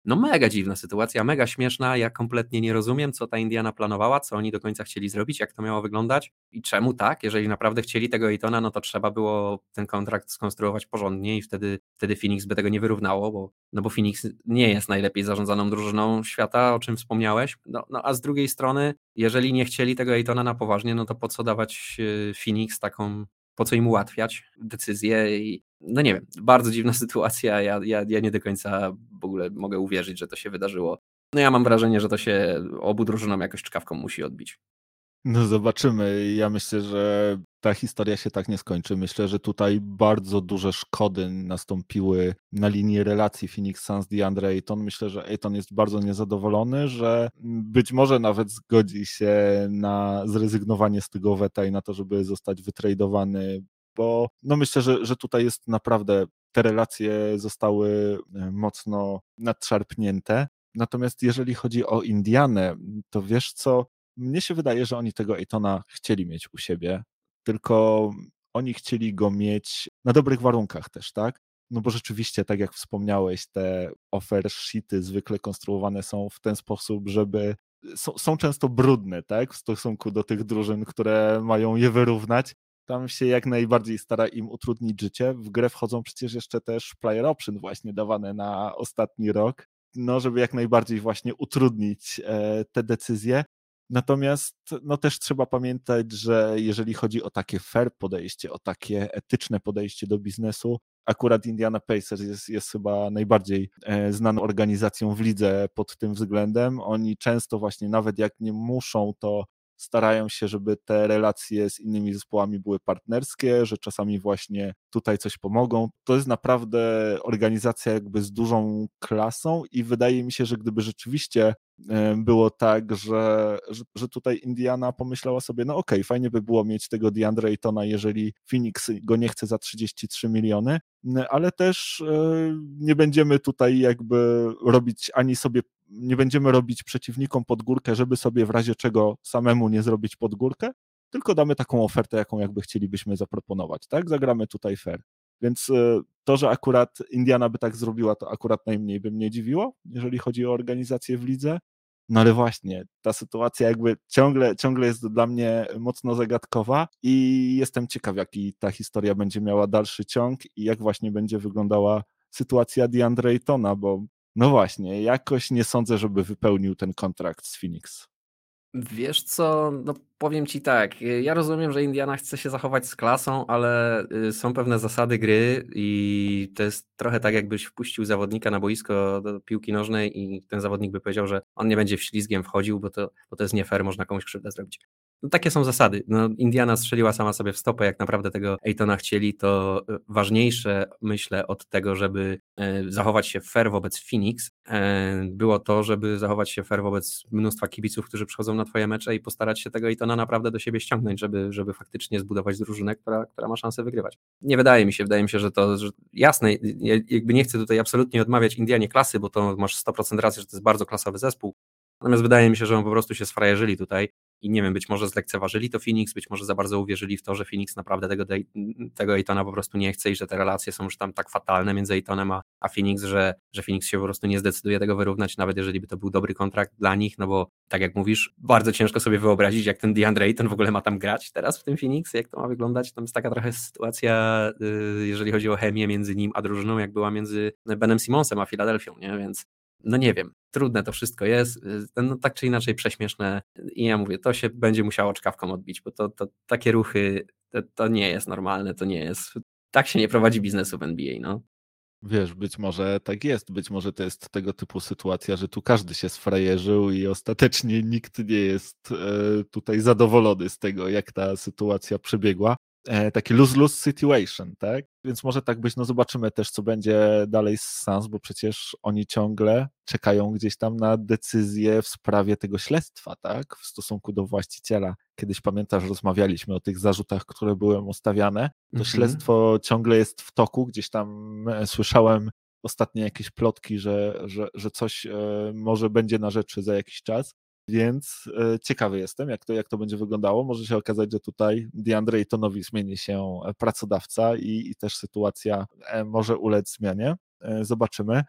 No mega dziwna sytuacja, mega śmieszna. Ja kompletnie nie rozumiem, co ta Indiana planowała, co oni do końca chcieli zrobić, jak to miało wyglądać i czemu tak. Jeżeli naprawdę chcieli tego Ejtona, no to trzeba było ten kontrakt skonstruować porządnie i wtedy, wtedy Phoenix by tego nie wyrównało, bo, no bo Phoenix nie jest najlepiej zarządzaną drużyną świata, o czym wspomniałeś. No, no a z drugiej strony, jeżeli nie chcieli tego Ejtona na poważnie, no to po co dawać e, Phoenix taką po co im ułatwiać decyzje i no nie wiem, bardzo dziwna sytuacja, ja, ja, ja nie do końca w ogóle mogę uwierzyć, że to się wydarzyło. No ja mam wrażenie, że to się obu drużynom jakoś czkawką musi odbić. No zobaczymy. Ja myślę, że ta historia się tak nie skończy. Myślę, że tutaj bardzo duże szkody nastąpiły na linii relacji Phoenix Suns DeAndre Ayton. Myślę, że Ayton jest bardzo niezadowolony, że być może nawet zgodzi się na zrezygnowanie z tego weta i na to, żeby zostać wytradowany, bo no myślę, że, że tutaj jest naprawdę te relacje zostały e, mocno nadszarpnięte. Natomiast jeżeli chodzi o Indianę, to wiesz co, mnie się wydaje, że oni tego Ejtona chcieli mieć u siebie, tylko oni chcieli go mieć na dobrych warunkach też, tak? No bo rzeczywiście, tak jak wspomniałeś, te offer sheety zwykle konstruowane są w ten sposób, żeby są, są często brudne, tak? W stosunku do tych drużyn, które mają je wyrównać. Tam się jak najbardziej stara im utrudnić życie. W grę wchodzą przecież jeszcze też player option właśnie dawane na ostatni rok, no żeby jak najbardziej właśnie utrudnić e, te decyzje. Natomiast no też trzeba pamiętać, że jeżeli chodzi o takie fair podejście, o takie etyczne podejście do biznesu, akurat Indiana Pacers jest, jest chyba najbardziej e, znaną organizacją w lidze pod tym względem. Oni często właśnie, nawet jak nie muszą, to starają się, żeby te relacje z innymi zespołami były partnerskie, że czasami właśnie tutaj coś pomogą. To jest naprawdę organizacja jakby z dużą klasą i wydaje mi się, że gdyby rzeczywiście było tak, że, że, że tutaj Indiana pomyślała sobie, no okej, okay, fajnie by było mieć tego DeAndre Aytona, jeżeli Phoenix go nie chce za 33 miliony, ale też e, nie będziemy tutaj jakby robić ani sobie nie będziemy robić przeciwnikom pod górkę, żeby sobie w razie czego samemu nie zrobić pod górkę, tylko damy taką ofertę, jaką jakby chcielibyśmy zaproponować, tak? Zagramy tutaj fair. Więc e, to, że akurat Indiana by tak zrobiła, to akurat najmniej by mnie dziwiło, jeżeli chodzi o organizację w lidze. No ale właśnie, ta sytuacja jakby ciągle, ciągle jest dla mnie mocno zagadkowa i jestem ciekaw, jaki ta historia będzie miała dalszy ciąg i jak właśnie będzie wyglądała sytuacja DeAndre Aytona, bo no właśnie, jakoś nie sądzę, żeby wypełnił ten kontrakt z Phoenix. Wiesz co, no powiem ci tak, ja rozumiem, że Indiana chce się zachować z klasą, ale y, są pewne zasady gry i to jest trochę tak, jakbyś wpuścił zawodnika na boisko do piłki nożnej i ten zawodnik by powiedział, że on nie będzie w ślizgiem wchodził, bo to, bo to jest nie fair, można komuś krzywdę zrobić. No, takie są zasady. No, Indiana strzeliła sama sobie w stopę, jak naprawdę tego Ejtona chcieli, to e, ważniejsze, myślę, od tego, żeby e, zachować się fair wobec Phoenix, e, było to, żeby zachować się fair wobec mnóstwa kibiców, którzy przychodzą na twoje mecze i postarać się tego Ejtona naprawdę do siebie ściągnąć, żeby, żeby faktycznie zbudować drużynę, która, która ma szansę wygrywać. Nie wydaje mi się, wydaje mi się, że to że jasne, jakby nie chcę tutaj absolutnie odmawiać Indianie klasy, bo to masz 100% racji, że to jest bardzo klasowy zespół, Natomiast wydaje mi się, że on po prostu się sfrajerzyli tutaj i nie wiem, być może zlekceważyli to Phoenix, być może za bardzo uwierzyli w to, że Phoenix naprawdę tego, tego Ejtona po prostu nie chce i że te relacje są już tam tak fatalne między Ejtonem a, a Phoenix, że, że Phoenix się po prostu nie zdecyduje tego wyrównać, nawet jeżeli by to był dobry kontrakt dla nich, no bo tak jak mówisz, bardzo ciężko sobie wyobrazić, jak ten DeAndre Ayton w ogóle ma tam grać teraz w tym Phoenix, jak to ma wyglądać. Tam jest taka trochę sytuacja, y, jeżeli chodzi o chemię między nim a drużyną, jak była między Benem Simonsem a Filadelfią, nie? Więc no nie wiem, trudne to wszystko jest, y, no tak czy inaczej prześmieszne i ja mówię, to się będzie musiało czkawką odbić, bo to, to takie ruchy, to, to nie jest normalne, to nie jest, tak się nie prowadzi biznesu w NBA, no. Wiesz, być może tak jest, być może to jest tego typu sytuacja, że tu każdy się sfrajerzył i ostatecznie nikt nie jest e, tutaj zadowolony z tego, jak ta sytuacja przebiegła. E, taki lose-lose situation, tak? Więc może tak być, no zobaczymy też, co będzie dalej z Sans, bo przecież oni ciągle czekają gdzieś tam na decyzję w sprawie tego śledztwa, tak? W stosunku do właściciela. Kiedyś pamiętasz, rozmawialiśmy o tych zarzutach, które były ustawiane. To mm -hmm. śledztwo ciągle jest w toku, gdzieś tam e, słyszałem ostatnie jakieś plotki, że, że, że coś e, może będzie na rzeczy za jakiś czas. Więc e, ciekawy jestem, jak to, jak to będzie wyglądało. Może się okazać, że tutaj DeAndre Aytonowi zmieni się e, pracodawca i, i też sytuacja e, może ulec zmianie. Zobaczymy.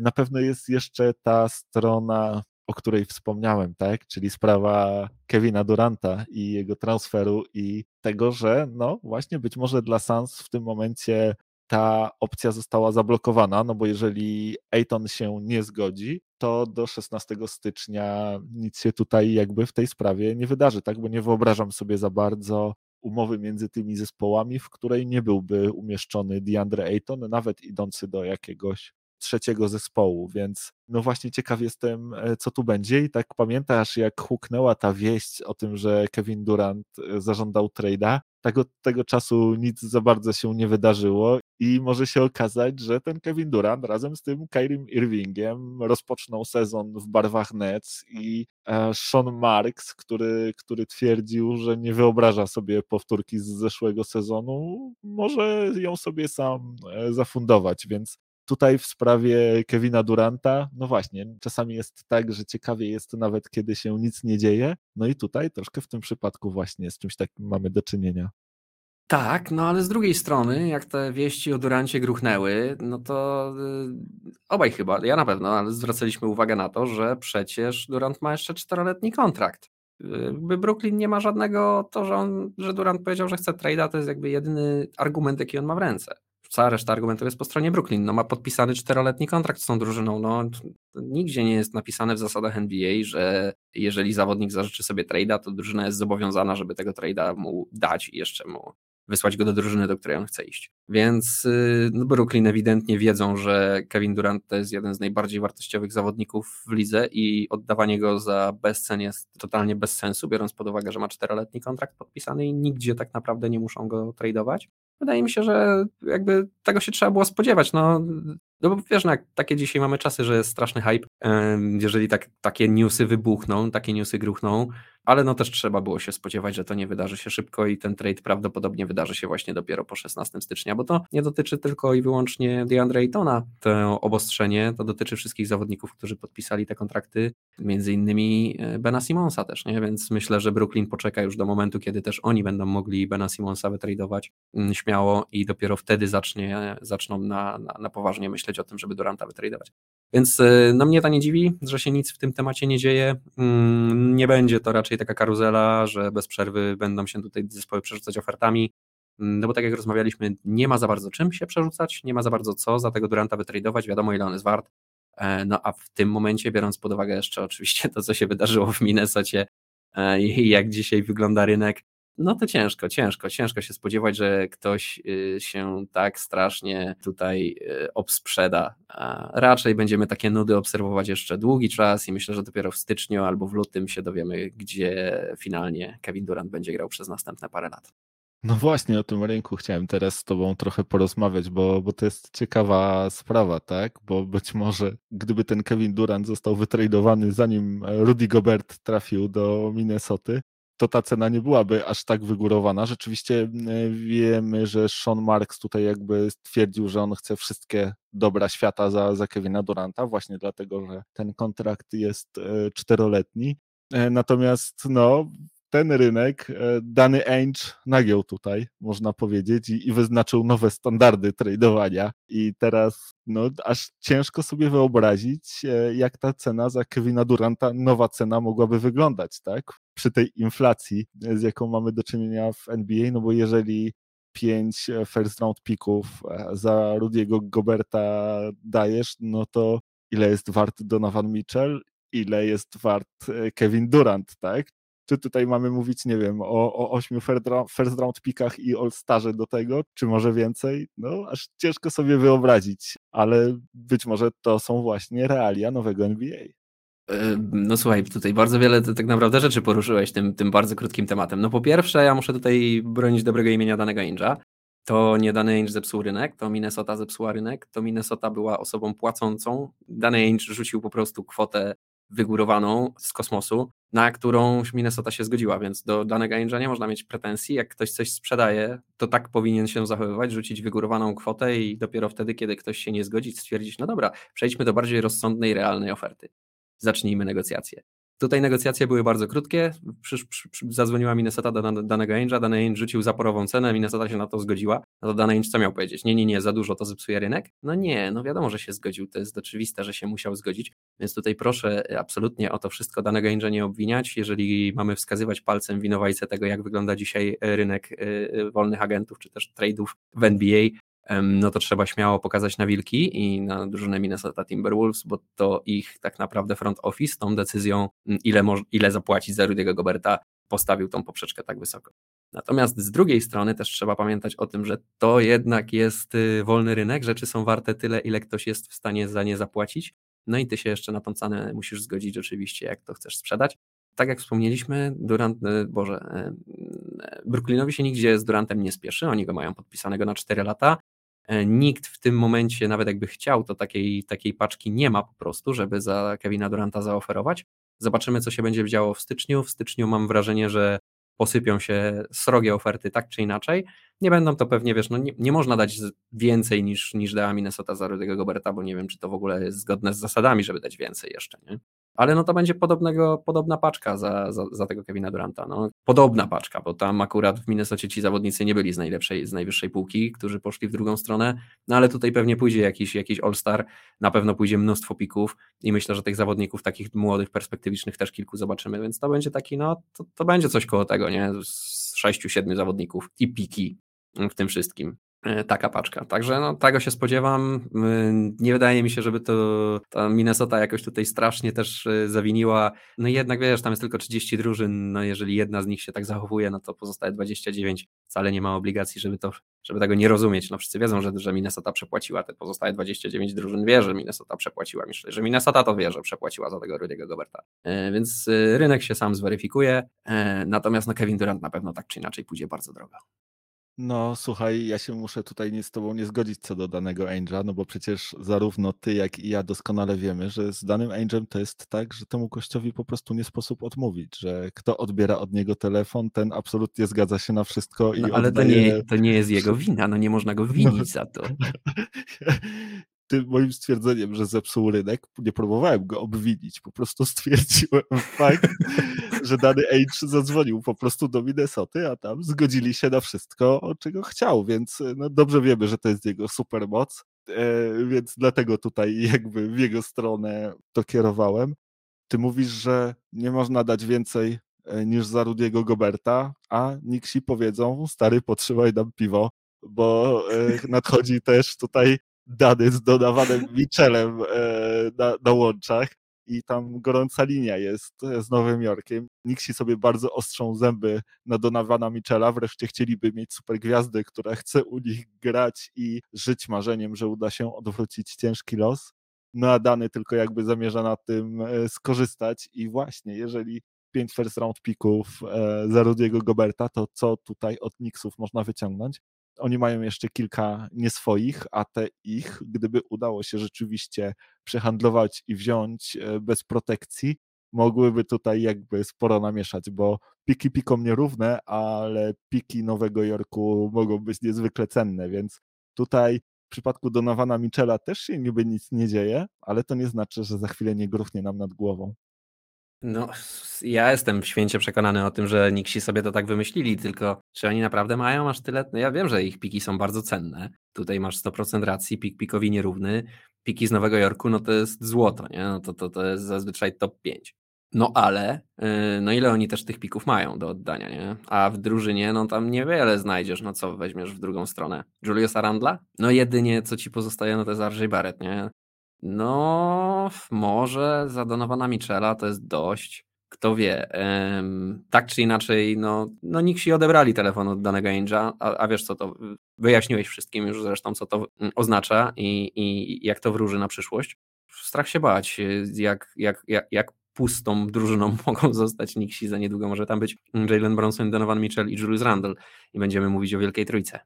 Na pewno jest jeszcze ta strona, o której wspomniałem, tak? Czyli sprawa Kevina Duranta i jego transferu i tego, że no właśnie być może dla Suns w tym momencie ta opcja została zablokowana, no bo jeżeli Ayton się nie zgodzi, to do 16 stycznia nic się tutaj jakby w tej sprawie nie wydarzy, tak? Bo nie wyobrażam sobie za bardzo umowy między tymi zespołami, w której nie byłby umieszczony DeAndre Ayton, nawet idący do jakiegoś trzeciego zespołu, więc no właśnie ciekaw jestem, e, co tu będzie i tak pamiętasz, jak huknęła ta wieść o tym, że Kevin Durant e, zażądał trade'a, tak od tego czasu nic za bardzo się nie wydarzyło i może się okazać, że ten Kevin Durant razem z tym Kyrim Irvingiem rozpoczną sezon w barwach Nets i e, Sean Marks, który, który twierdził, że nie wyobraża sobie powtórki z zeszłego sezonu, może ją sobie sam zafundować, więc Tutaj w sprawie Kevina Duranta, no właśnie, czasami jest tak, że ciekawie jest nawet, kiedy się nic nie dzieje. No i tutaj troszkę w tym przypadku właśnie z czymś takim mamy do czynienia. Tak, no ale z drugiej strony, jak te wieści o Durancie gruchnęły, no to yy, obaj chyba, ja na pewno, ale zwracaliśmy uwagę na to, że przecież Durant ma jeszcze czteroletni kontrakt. Jakby Brooklyn nie ma żadnego, to że, on, że Durant powiedział, że chce trade'a, to jest jakby jedyny argument, jaki on ma w ręce cała reszta argumentów jest po stronie Brooklyn. No ma podpisany czteroletni kontrakt z tą drużyną. No, nigdzie nie jest napisane w zasadach NBA, że jeżeli zawodnik zażyczy sobie trade'a, to drużyna jest zobowiązana, żeby tego trade'a mu dać i jeszcze mu wysłać go do drużyny, do której on chce iść. Więc y, no Brooklyn ewidentnie wiedzą, że Kevin Durant to jest jeden z najbardziej wartościowych zawodników w lidze i oddawanie go za bezcen jest totalnie bez sensu, biorąc pod uwagę, że ma czteroletni kontrakt podpisany i nigdzie tak naprawdę nie muszą go tradeować. Wydaje mi się, że jakby tego się trzeba było spodziewać. No, no bo wiesz, no takie dzisiaj mamy czasy, że jest straszny hype, jeżeli tak, takie newsy wybuchną, takie newsy gruchną, ale no też trzeba było się spodziewać, że to nie wydarzy się szybko i ten trade prawdopodobnie wydarzy się właśnie dopiero po 16 stycznia, bo to nie dotyczy tylko i wyłącznie DeAndre Aytona, to obostrzenie, to dotyczy wszystkich zawodników, którzy podpisali te kontrakty, między innymi e, Bena Simonsa też, nie? więc myślę, że Brooklyn poczeka już do momentu, kiedy też oni będą mogli Bena Simonsa wytradować mm, śmiało i dopiero wtedy zacznie, zaczną na, na, na poważnie myśleć o tym, żeby Duranta wytradować. Więc e, no mnie to nie dziwi, że się nic w tym temacie nie dzieje. Mm, nie będzie to raczej taka karuzela, że bez przerwy będą się tutaj zespoły przerzucać ofertami. Mm, no bo tak jak rozmawialiśmy, nie ma za bardzo czym się przerzucać, nie ma za bardzo co za tego Duranta wytradować, wiadomo ile on jest wart. E, no a w tym momencie, biorąc pod uwagę jeszcze oczywiście to, co się wydarzyło w Minnesocie, e, i jak dzisiaj wygląda rynek, no to ciężko, ciężko, ciężko się spodziewać, że ktoś y, się tak strasznie tutaj y, obsprzeda. Raczej będziemy takie nudy obserwować jeszcze długi czas i myślę, że dopiero w styczniu albo w lutym się dowiemy, gdzie finalnie Kevin Durant będzie grał przez następne parę lat. No właśnie o tym rynku chciałem teraz z Tobą trochę porozmawiać, bo, bo to jest ciekawa sprawa, tak? Bo być może gdyby ten Kevin Durant został wytradowany zanim Rudy Gobert trafił do Minnesoty, to ta cena nie byłaby aż tak wygórowana. Rzeczywiście e, wiemy, że Sean Marks tutaj jakby stwierdził, że on chce wszystkie dobra świata za, za Kevina Duranta, właśnie dlatego, że ten kontrakt jest e, czteroletni. E, natomiast no, ten rynek e, dany Ainge nagiął tutaj, można powiedzieć, i, i wyznaczył nowe standardy tradowania. I teraz no, aż ciężko sobie wyobrazić, jak ta cena za Kevina Duranta, nowa cena mogłaby wyglądać, tak? Przy tej inflacji, z jaką mamy do czynienia w NBA, no bo jeżeli pięć e, first round picków za Rudiego Goberta dajesz, no to ile jest wart Donovan Mitchell, ile jest wart Kevin Durant, tak? Czy tutaj mamy mówić, nie wiem, o, o ośmiu first round pickach i all-starze do tego, czy może więcej? No, aż ciężko sobie wyobrazić, ale być może to są właśnie realia nowego NBA. No słuchaj, tutaj bardzo wiele tak naprawdę rzeczy poruszyłeś tym, tym bardzo krótkim tematem. No po pierwsze, ja muszę tutaj bronić dobrego imienia danego Inja. To nie dany Ainge zepsuł rynek, to Minnesota zepsuła rynek, to Minnesota była osobą płacącą. Dany Ainge rzucił po prostu kwotę wygórowaną z kosmosu, na którą Minnesota się zgodziła, więc do danego Angela nie można mieć pretensji. Jak ktoś coś sprzedaje, to tak powinien się zachowywać, rzucić wygórowaną kwotę i dopiero wtedy, kiedy ktoś się nie zgodzi, stwierdzić, no dobra, przejdźmy do bardziej rozsądnej, realnej oferty. Zacznijmy negocjacje. Tutaj negocjacje były bardzo krótkie. Przysz, przy, przy, zadzwoniła Minnesota do danego Angela, dany Ainge rzucił zaporową cenę, Minnesota się na to zgodziła. No to dany Ainge co miał powiedzieć? Nie, nie, nie, za dużo to zepsuje rynek? No nie, no wiadomo, że się zgodził. To jest oczywiste, że się musiał zgodzić. Więc tutaj proszę absolutnie o to wszystko danego Angela nie obwiniać. Jeżeli mamy wskazywać palcem winowajcę tego, jak wygląda dzisiaj rynek y, y, wolnych agentów, czy też trade'ów w NBA, no to trzeba śmiało pokazać na Wilki i na drużynę Minnesota Timberwolves, bo to ich tak naprawdę front office tą decyzją, ile, ile zapłacić za Rudy'ego Goberta, postawił tą poprzeczkę tak wysoko. Natomiast z drugiej strony też trzeba pamiętać o tym, że to jednak jest y, wolny rynek, rzeczy są warte tyle, ile ktoś jest w stanie za nie zapłacić, no i ty się jeszcze na tą cenę musisz zgodzić oczywiście, jak to chcesz sprzedać. Tak jak wspomnieliśmy, Durant, y, Boże, Brooklynowi się nigdzie z Durantem nie spieszy, oni go mają podpisanego na 4 lata, nikt w tym momencie, nawet jakby chciał, to takiej, takiej paczki nie ma po prostu, żeby za Kevina Duranta zaoferować. Zobaczymy, co się będzie działo w styczniu. W styczniu mam wrażenie, że posypią się srogie oferty tak czy inaczej. Nie będą to pewnie, wiesz, no nie, nie można dać więcej niż, niż dała Minnesota za Rudy'ego Goberta, bo nie wiem, czy to w ogóle jest zgodne z zasadami, żeby dać więcej jeszcze, nie? Ale no to będzie podobnego, podobna paczka za, za, za, tego Kevina Duranta. No, podobna paczka, bo tam akurat w Minnesocie ci zawodnicy nie byli z najlepszej, z najwyższej półki, którzy poszli w drugą stronę, no ale tutaj pewnie pójdzie jakiś, jakiś All-Star, na pewno pójdzie mnóstwo pików i myślę, że tych zawodników takich młodych, perspektywicznych też kilku zobaczymy, więc to będzie taki, no to, to będzie coś koło tego, nie? Z sześciu, siedmiu zawodników i piki w tym wszystkim. E, taka paczka. Także no, tego się spodziewam. Nie wydaje mi się, żeby to ta Minnesota jakoś tutaj strasznie też e, zawiniła. No jednak wiesz, tam jest tylko 30 drużyn, no jeżeli jedna z nich się tak zachowuje, no to pozostaje 29. Wcale nie ma obligacji, żeby to, żeby tego nie rozumieć. No wszyscy wiedzą, że, że Minnesota przepłaciła te pozostałe 29 drużyn. Wie, że Minnesota przepłaciła. Myślę, że Minnesota to wie, że przepłaciła za tego Rudy'ego Goberta. E, więc rynek się sam zweryfikuje. Natomiast no Kevin Durant na pewno tak czy inaczej pójdzie bardzo drogo. No, słuchaj, ja się muszę tutaj nie z tobą nie zgodzić co do danego Angela, no bo przecież zarówno ty, jak i ja doskonale wiemy, że z danym Angelem to jest tak, że temu gościowi po prostu nie sposób odmówić, że kto odbiera od niego telefon, ten absolutnie zgadza się na wszystko i no, ale oddaje... to, nie, to nie jest jego wina, no nie można go winić no. za to. tym moim stwierdzeniem, że zepsuł rynek, nie próbowałem go obwinić, po prostu stwierdziłem fakt, że dany Age zadzwonił po prostu do Minnesoty, a tam zgodzili się na wszystko, czego chciał, więc no, dobrze wiemy, że to jest jego supermoc, e, więc dlatego tutaj jakby w jego stronę to kierowałem. Ty mówisz, że nie można dać więcej e, niż za Rudiego Goberta, a Niksi powiedzą, stary, potrzymaj nam piwo, bo e, nadchodzi też tutaj dany z dodawanym Michelem e, na, na łączach. i tam gorąca linia jest z Nowym Jorkiem. Nixi sobie bardzo ostrzą zęby na Donawana Michela, wreszcie chcieliby mieć super gwiazdę, która chce u nich grać i żyć marzeniem, że uda się odwrócić ciężki los. No a Dany tylko jakby zamierza na tym e, skorzystać i właśnie, jeżeli pięć first round pików e, za Rudiego Goberta, to co tutaj od Knicksów można wyciągnąć? Oni mają jeszcze kilka nieswoich, a te ich, gdyby udało się rzeczywiście przehandlować i wziąć e, bez protekcji, mogłyby tutaj jakby sporo namieszać, bo piki pikom nierówne, ale piki Nowego Jorku mogą być niezwykle cenne, więc tutaj w przypadku Donowana Michela też się niby nic nie dzieje, ale to nie znaczy, że za chwilę nie gruchnie nam nad głową. No, ja jestem święcie przekonany o tym, że Nixi sobie to tak wymyślili, tylko czy oni naprawdę mają aż tyle? No ja wiem, że ich piki są bardzo cenne. Tutaj masz 100% racji, pik pikowi nierówny. Piki z Nowego Jorku, no to jest złoto, nie? No to, to, to jest zazwyczaj top 5. No ale, yy, no ile oni też tych pików mają do oddania, nie? A w drużynie, no tam niewiele znajdziesz, no co weźmiesz w drugą stronę? Juliusa Randla? No jedynie co ci pozostaje, no to jest RJ Barrett, nie? No, może za Donowana Michela to jest dość. Kto wie. tak czy inaczej, no, no się odebrali telefon od danego Angela, a, a, wiesz co to, wyjaśniłeś wszystkim już zresztą, co to mm, oznacza i, i jak to wróży na przyszłość. Strach się bać, jak, jak, jak, jak pustą drużyną mogą zostać Nixi za niedługo. Może tam być Jalen Bronson, Donovan Mitchell i Julius Randle i będziemy mówić o Wielkiej Trójce.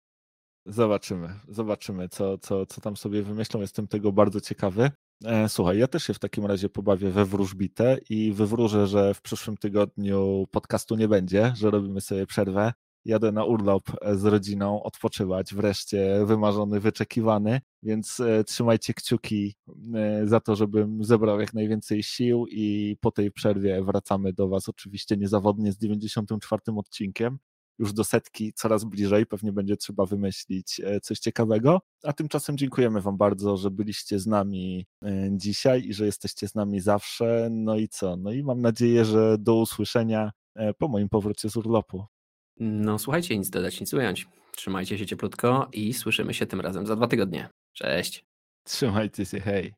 Zobaczymy, zobaczymy, co, co, co tam sobie wymyślą. Jestem tego bardzo ciekawy. E, słuchaj, ja też się w takim razie pobawię we wróżbitę i wywróżę, że w przyszłym tygodniu podcastu nie będzie, że robimy sobie przerwę. Jadę na urlop z rodziną, odpoczywać, wreszcie wymarzony, wyczekiwany, więc e, trzymajcie kciuki e, za to, żebym zebrał jak najwięcej sił i po tej przerwie wracamy do Was oczywiście niezawodnie z 94 odcinkiem już do setki coraz bliżej, pewnie będzie trzeba wymyślić e, coś ciekawego. A tymczasem dziękujemy Wam bardzo, że byliście z nami e, dzisiaj i że jesteście z nami zawsze. No i co? No i mam nadzieję, że do usłyszenia e, po moim powrocie z urlopu. No słuchajcie, nic dodać, nic ująć. Trzymajcie się cieplutko i słyszymy się tym razem za dwa tygodnie. Cześć. Trzymajcie się, hej.